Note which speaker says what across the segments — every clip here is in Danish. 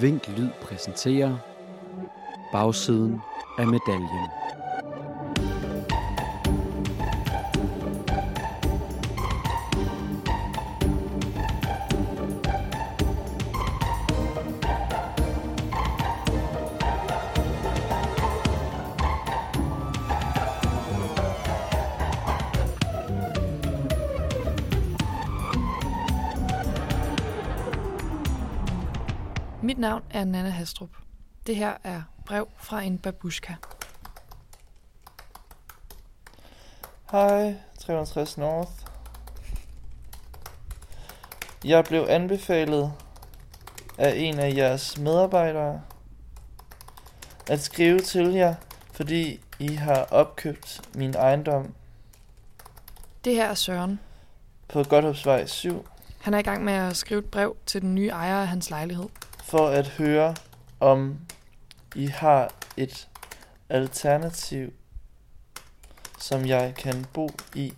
Speaker 1: Vink Lyd præsenterer Bagsiden af medaljen.
Speaker 2: Mit navn er Nana Hastrup. Det her er brev fra en babushka.
Speaker 3: Hej, 360 North. Jeg blev anbefalet af en af jeres medarbejdere at skrive til jer, fordi I har opkøbt min ejendom
Speaker 2: Det her er Søren.
Speaker 3: på Godthåbsvej 7
Speaker 2: Han er i gang med at skrive et brev til den nye ejer af hans lejlighed
Speaker 3: for at høre, om I har et alternativ, som jeg kan bo i,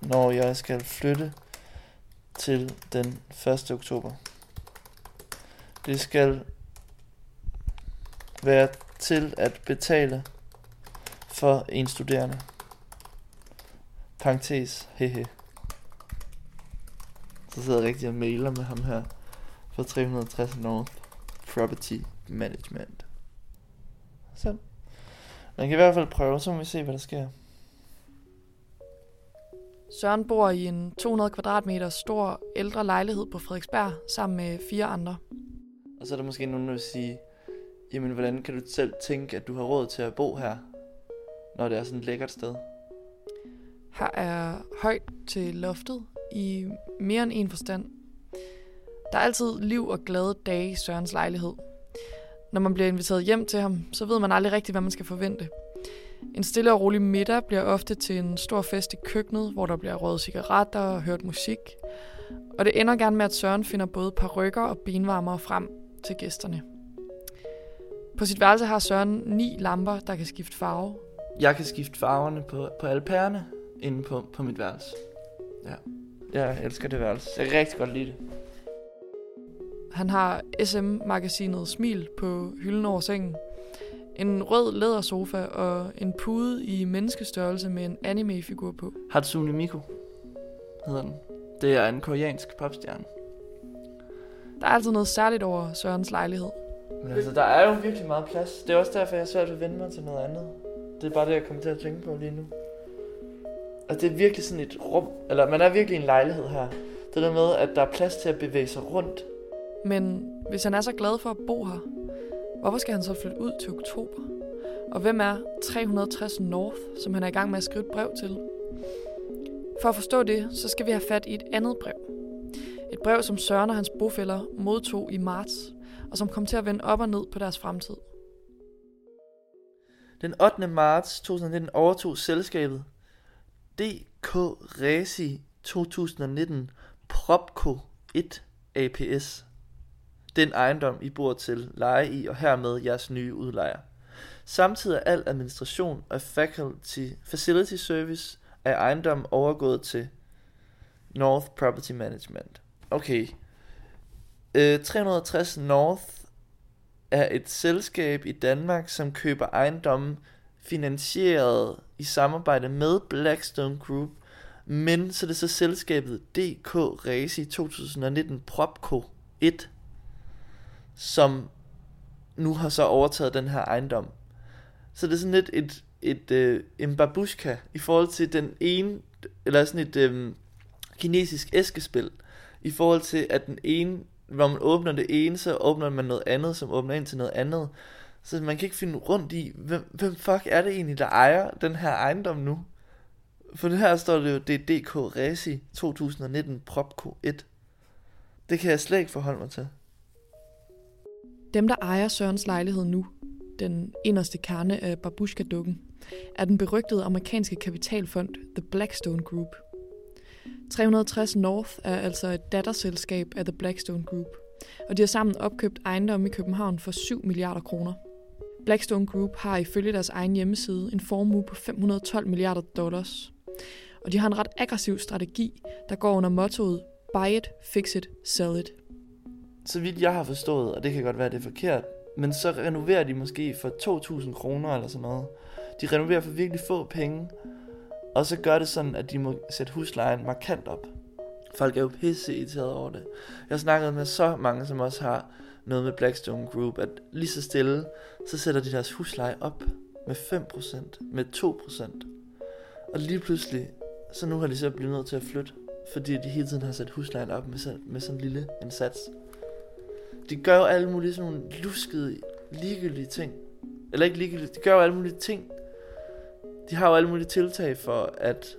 Speaker 3: når jeg skal flytte til den 1. oktober. Det skal være til at betale for en studerende. Parentes, hehe. Så sidder jeg rigtig og mailer med ham her for 360 North Property Management. Så. Man kan i hvert fald prøve, så må vi se, hvad der sker.
Speaker 2: Søren bor i en 200 kvadratmeter stor ældre lejlighed på Frederiksberg sammen med fire andre.
Speaker 3: Og så er der måske nogen, der vil sige, jamen hvordan kan du selv tænke, at du har råd til at bo her, når det er sådan et lækkert sted?
Speaker 2: Her er højt til loftet i mere end en forstand. Der er altid liv og glade dage i Sørens lejlighed. Når man bliver inviteret hjem til ham, så ved man aldrig rigtigt, hvad man skal forvente. En stille og rolig middag bliver ofte til en stor fest i køkkenet, hvor der bliver røget cigaretter og hørt musik. Og det ender gerne med, at Søren finder både parrykker og benvarmere frem til gæsterne. På sit værelse har Søren ni lamper, der kan skifte farve.
Speaker 3: Jeg kan skifte farverne på, på alle pærerne inde på, på mit værelse. Ja. Jeg elsker det værelse. Jeg kan rigtig godt lide det.
Speaker 2: Han har SM-magasinet Smil på hylden over sengen. En rød lædersofa og en pude i menneskestørrelse med en anime-figur på.
Speaker 3: Hatsune Miku hedder den. Det er en koreansk popstjerne.
Speaker 2: Der er altid noget særligt over Sørens lejlighed.
Speaker 3: Men altså, der er jo virkelig meget plads. Det er også derfor, jeg er svært ved at vende mig til noget andet. Det er bare det, jeg kommer til at tænke på lige nu. Altså, det er virkelig sådan et rum, eller man er virkelig en lejlighed her. Det der med, at der er plads til at bevæge sig rundt.
Speaker 2: Men hvis han er så glad for at bo her, hvorfor skal han så flytte ud til oktober? Og hvem er 360 North, som han er i gang med at skrive et brev til? For at forstå det, så skal vi have fat i et andet brev. Et brev, som Søren og hans bofælder modtog i marts, og som kom til at vende op og ned på deres fremtid.
Speaker 3: Den 8. marts 2019 overtog selskabet DK Resi 2019 Propco 1 APS. Den ejendom, I bor til leje i, og hermed jeres nye udlejer. Samtidig er al administration og faculty, facility service af ejendommen overgået til North Property Management. Okay. Øh, 360 North er et selskab i Danmark, som køber ejendommen finansieret i samarbejde med Blackstone Group, men så er det så selskabet DK Resi 2019 Propco 1, som nu har så overtaget den her ejendom. Så det er sådan lidt et, et, øh, en babushka i forhold til den ene, eller sådan et øh, kinesisk æskespil, i forhold til at den ene, når man åbner det ene, så åbner man noget andet, som åbner ind til noget andet. Så man kan ikke finde rundt i, hvem, hvem fuck er det egentlig, der ejer den her ejendom nu? For det her står det jo, det er DK Resi 2019 Propco 1. Det kan jeg slet ikke forholde mig til.
Speaker 2: Dem, der ejer Sørens lejlighed nu, den inderste kerne af Babushka-dukken, er den berygtede amerikanske kapitalfond The Blackstone Group. 360 North er altså et datterselskab af The Blackstone Group, og de har sammen opkøbt ejendomme i København for 7 milliarder kroner. Blackstone Group har ifølge deres egen hjemmeside en formue på 512 milliarder dollars. Og de har en ret aggressiv strategi, der går under mottoet Buy it, fix it, sell it
Speaker 3: så vidt jeg har forstået, og det kan godt være, det er forkert, men så renoverer de måske for 2.000 kroner eller sådan noget. De renoverer for virkelig få penge, og så gør det sådan, at de må sætte huslejen markant op. Folk er jo pisse irriteret over det. Jeg har snakket med så mange, som også har noget med Blackstone Group, at lige så stille, så sætter de deres husleje op med 5%, med 2%. Og lige pludselig, så nu har de så blivet nødt til at flytte, fordi de hele tiden har sat huslejen op med, sådan, med sådan en lille indsats. De gør jo alle mulige sådan nogle luskede, ligegyldige ting. Eller ikke ligegyldige, de gør jo alle mulige ting. De har jo alle mulige tiltag for at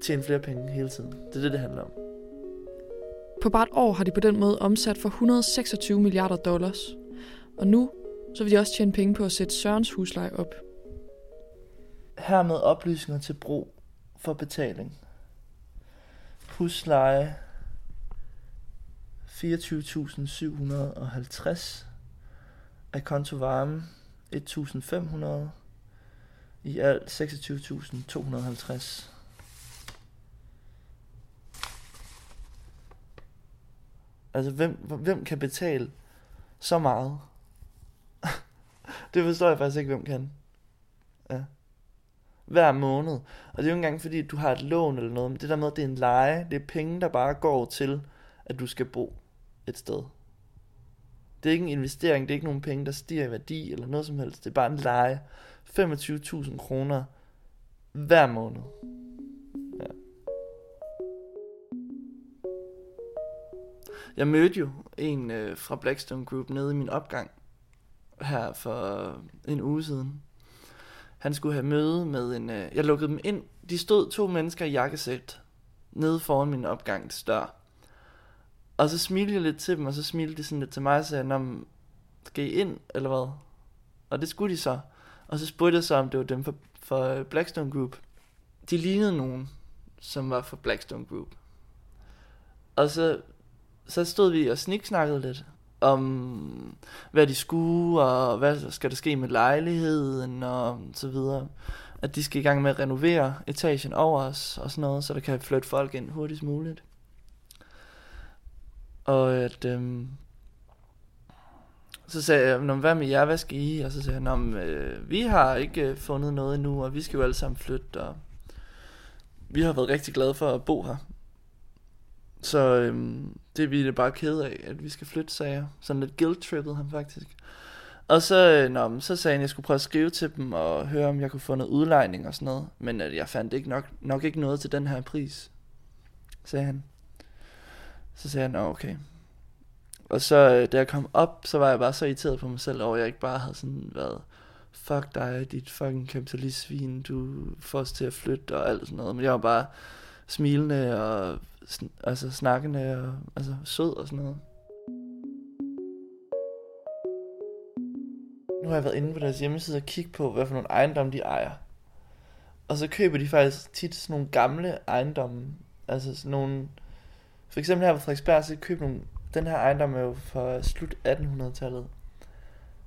Speaker 3: tjene flere penge hele tiden. Det er det, det handler om.
Speaker 2: På bare et år har de på den måde omsat for 126 milliarder dollars. Og nu så vil de også tjene penge på at sætte Sørens husleje op.
Speaker 3: Hermed oplysninger til brug for betaling. Husleje 24.750. Akonto varme 1.500. I alt 26.250. Altså, hvem, hvem kan betale så meget? det forstår jeg faktisk ikke, hvem kan. Ja. Hver måned. Og det er jo ikke engang fordi, du har et lån eller noget, men det der med, at det er en leje, det er penge, der bare går til, at du skal bo et sted. Det er ikke en investering, det er ikke nogen penge, der stiger i værdi eller noget som helst. Det er bare en leje. 25.000 kroner hver måned. Ja. Jeg mødte jo en øh, fra Blackstone Group nede i min opgang her for en uge siden. Han skulle have møde med en... Øh, jeg lukkede dem ind. De stod to mennesker i jakkesæt nede foran min opgangsdør. Og så smilte jeg lidt til dem, og så smilte de sådan lidt til mig og sagde, Nå, skal I ind, eller hvad? Og det skulle de så. Og så spurgte jeg så, om det var dem for, Blackstone Group. De lignede nogen, som var for Blackstone Group. Og så, så stod vi og sniksnakkede lidt om, hvad de skulle, og hvad skal der ske med lejligheden, og så videre. At de skal i gang med at renovere etagen over os, og sådan noget, så der kan flytte folk ind hurtigst muligt. Og at, øhm, så sagde jeg, Nå, hvad med jer, hvad skal I? Og så sagde han, øh, vi har ikke øh, fundet noget endnu, og vi skal jo alle sammen flytte, og vi har været rigtig glade for at bo her. Så øhm, det er vi da bare ked af, at vi skal flytte, sagde jeg. Sådan lidt guilt-trippet han faktisk. Og så, øh, nå, så sagde han, at jeg skulle prøve at skrive til dem og høre, om jeg kunne få noget udlejning og sådan noget. Men at jeg fandt ikke nok, nok ikke noget til den her pris, sagde han. Så sagde han, okay. Og så øh, da jeg kom op, så var jeg bare så irriteret på mig selv over, at jeg ikke bare havde sådan været, fuck dig, dit fucking kapitalistsvin, du får os til at flytte og alt sådan noget. Men jeg var bare smilende og sn- altså snakkende og altså sød og sådan noget. Nu har jeg været inde på deres hjemmeside og kigge på, hvad for nogle ejendomme de ejer. Og så køber de faktisk tit sådan nogle gamle ejendomme. Altså sådan nogle... For eksempel her på Frederiksberg, så købte nogle... Den her ejendom er jo fra slut 1800-tallet.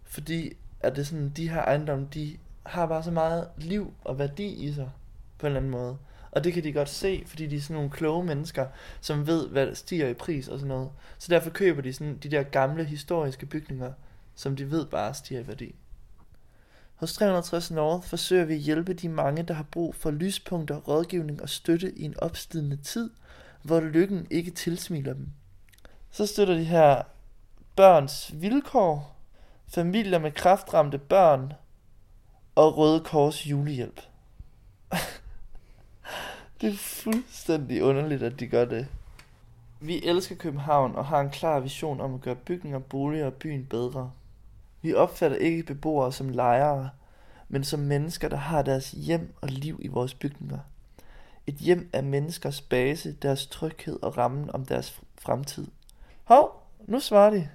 Speaker 3: Fordi at det sådan, de her ejendomme, de har bare så meget liv og værdi i sig. På en eller anden måde. Og det kan de godt se, fordi de er sådan nogle kloge mennesker, som ved, hvad der stiger i pris og sådan noget. Så derfor køber de sådan de der gamle historiske bygninger, som de ved bare stiger i værdi. Hos 360 North forsøger vi at hjælpe de mange, der har brug for lyspunkter, rådgivning og støtte i en opstidende tid, hvor lykken ikke tilsmiler dem. Så støtter de her børns vilkår, familier med kraftramte børn og Røde Kors julehjælp. Det er fuldstændig underligt, at de gør det. Vi elsker København og har en klar vision om at gøre bygninger, boliger og byen bedre. Vi opfatter ikke beboere som lejere, men som mennesker, der har deres hjem og liv i vores bygninger. Et hjem er menneskers base, deres tryghed og rammen om deres fremtid. Hov, nu svarer de.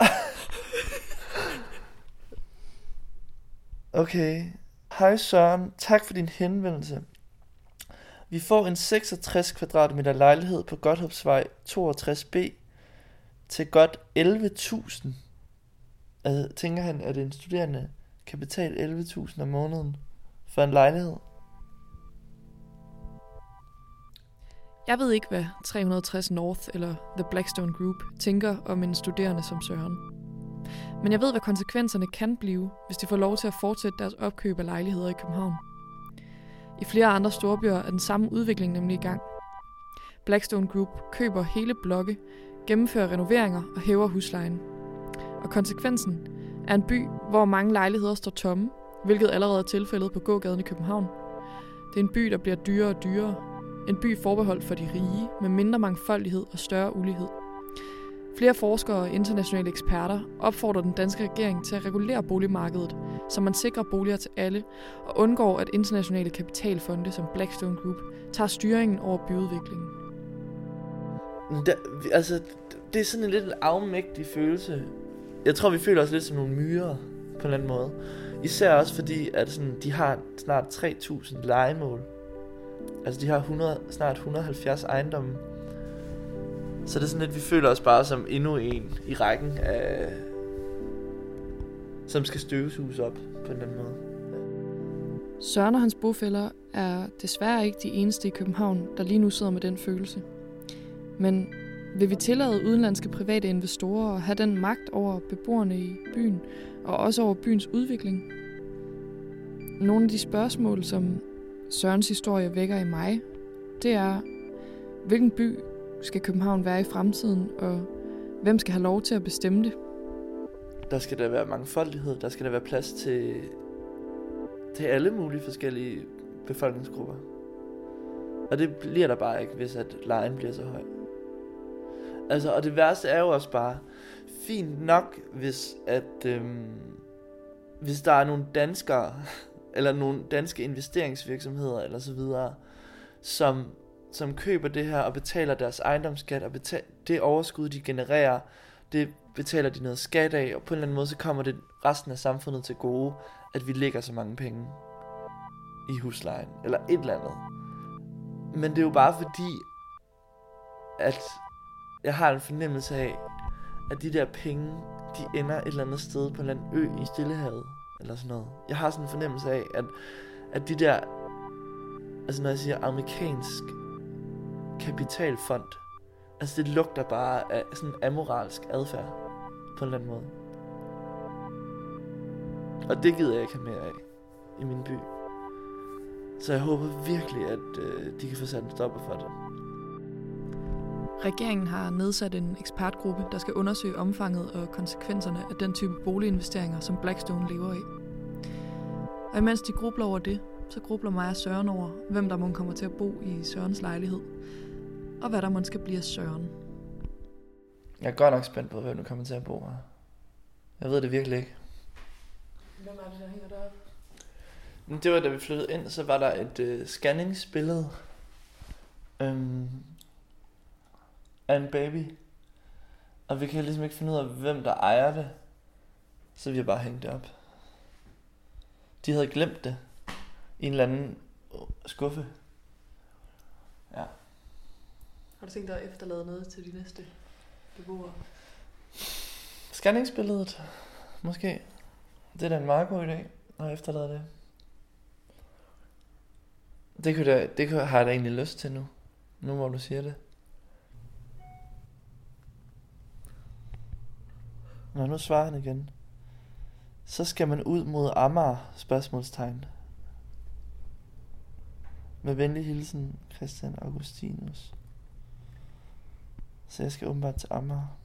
Speaker 3: Okay. Hej Søren, tak for din henvendelse. Vi får en 66 kvadratmeter lejlighed på Godthåbsvej 62B til godt 11.000. Altså, tænker han, at en studerende kan betale 11.000 om måneden for en lejlighed?
Speaker 2: Jeg ved ikke, hvad 360 North eller The Blackstone Group tænker om en studerende som Søren. Men jeg ved, hvad konsekvenserne kan blive, hvis de får lov til at fortsætte deres opkøb af lejligheder i København. I flere andre storbyer er den samme udvikling nemlig i gang. Blackstone Group køber hele blokke, gennemfører renoveringer og hæver huslejen. Og konsekvensen er en by, hvor mange lejligheder står tomme, hvilket allerede er tilfældet på gågaden i København. Det er en by, der bliver dyrere og dyrere. En by forbeholdt for de rige, med mindre mangfoldighed og større ulighed. Flere forskere og internationale eksperter opfordrer den danske regering til at regulere boligmarkedet, så man sikrer boliger til alle og undgår, at internationale kapitalfonde som Blackstone Group tager styringen over byudviklingen.
Speaker 3: Der, altså, det er sådan en lidt en afmægtig følelse. Jeg tror, vi føler os lidt som nogle myrer på en eller anden måde. Især også fordi, at sådan, de har snart 3.000 legemål. Altså, de har 100, snart 170 ejendomme. Så det er sådan lidt, vi føler os bare som endnu en i rækken af... Som skal støvsuges op på en eller anden måde.
Speaker 2: Søren og hans bofælder er desværre ikke de eneste i København, der lige nu sidder med den følelse. Men vil vi tillade udenlandske private investorer at have den magt over beboerne i byen, og også over byens udvikling? Nogle af de spørgsmål, som Sørens historie vækker i mig, det er, hvilken by skal København være i fremtiden, og hvem skal have lov til at bestemme det?
Speaker 3: Der skal der være mangfoldighed, der skal der være plads til, til alle mulige forskellige befolkningsgrupper. Og det bliver der bare ikke, hvis at lejen bliver så høj. Altså, og det værste er jo også bare, fint nok, hvis at, øhm, hvis der er nogle danskere, eller nogle danske investeringsvirksomheder, eller så videre, som, som køber det her og betaler deres ejendomsskat, og betaler det overskud, de genererer, det betaler de noget skat af, og på en eller anden måde, så kommer det resten af samfundet til gode, at vi lægger så mange penge i huslejen, eller et eller andet. Men det er jo bare fordi, at jeg har en fornemmelse af, at de der penge, de ender et eller andet sted på en eller anden ø i Stillehavet, eller sådan noget. Jeg har sådan en fornemmelse af, at, at de der, altså når jeg siger amerikansk kapitalfond, altså det lugter bare af sådan amoralsk adfærd, på en eller anden måde. Og det gider jeg ikke have mere af i min by. Så jeg håber virkelig, at øh, de kan få sat en stopper for det.
Speaker 2: Regeringen har nedsat en ekspertgruppe, der skal undersøge omfanget og konsekvenserne af den type boliginvesteringer, som Blackstone lever i. Og imens de grubler over det, så grubler mig og Søren over, hvem der må kommer til at bo i Sørens lejlighed, og hvad der måske skal blive af Søren.
Speaker 3: Jeg er godt nok spændt på, hvem du kommer til at bo her. Jeg ved det virkelig ikke.
Speaker 2: Hvem er det, der hænger deroppe?
Speaker 3: Men det var da vi flyttede ind, så var der et øh, scanningsbillede øhm, af en baby. Og vi kan ligesom ikke finde ud af, hvem der ejer det. Så vi har bare hængt det op. De havde glemt det i en eller anden skuffe. Ja.
Speaker 2: Har du tænkt dig at efterlade noget til de næste beboere?
Speaker 3: Scanningsbilledet, måske. Det er da en meget god idé at efterlade det. Det, kunne da, det kunne, har jeg da egentlig lyst til nu. Nu hvor du siger det. Nå, nu svarer han igen. Så skal man ud mod Amager, spørgsmålstegn. Med venlig hilsen, Christian Augustinus. Så jeg skal åbenbart til Amager.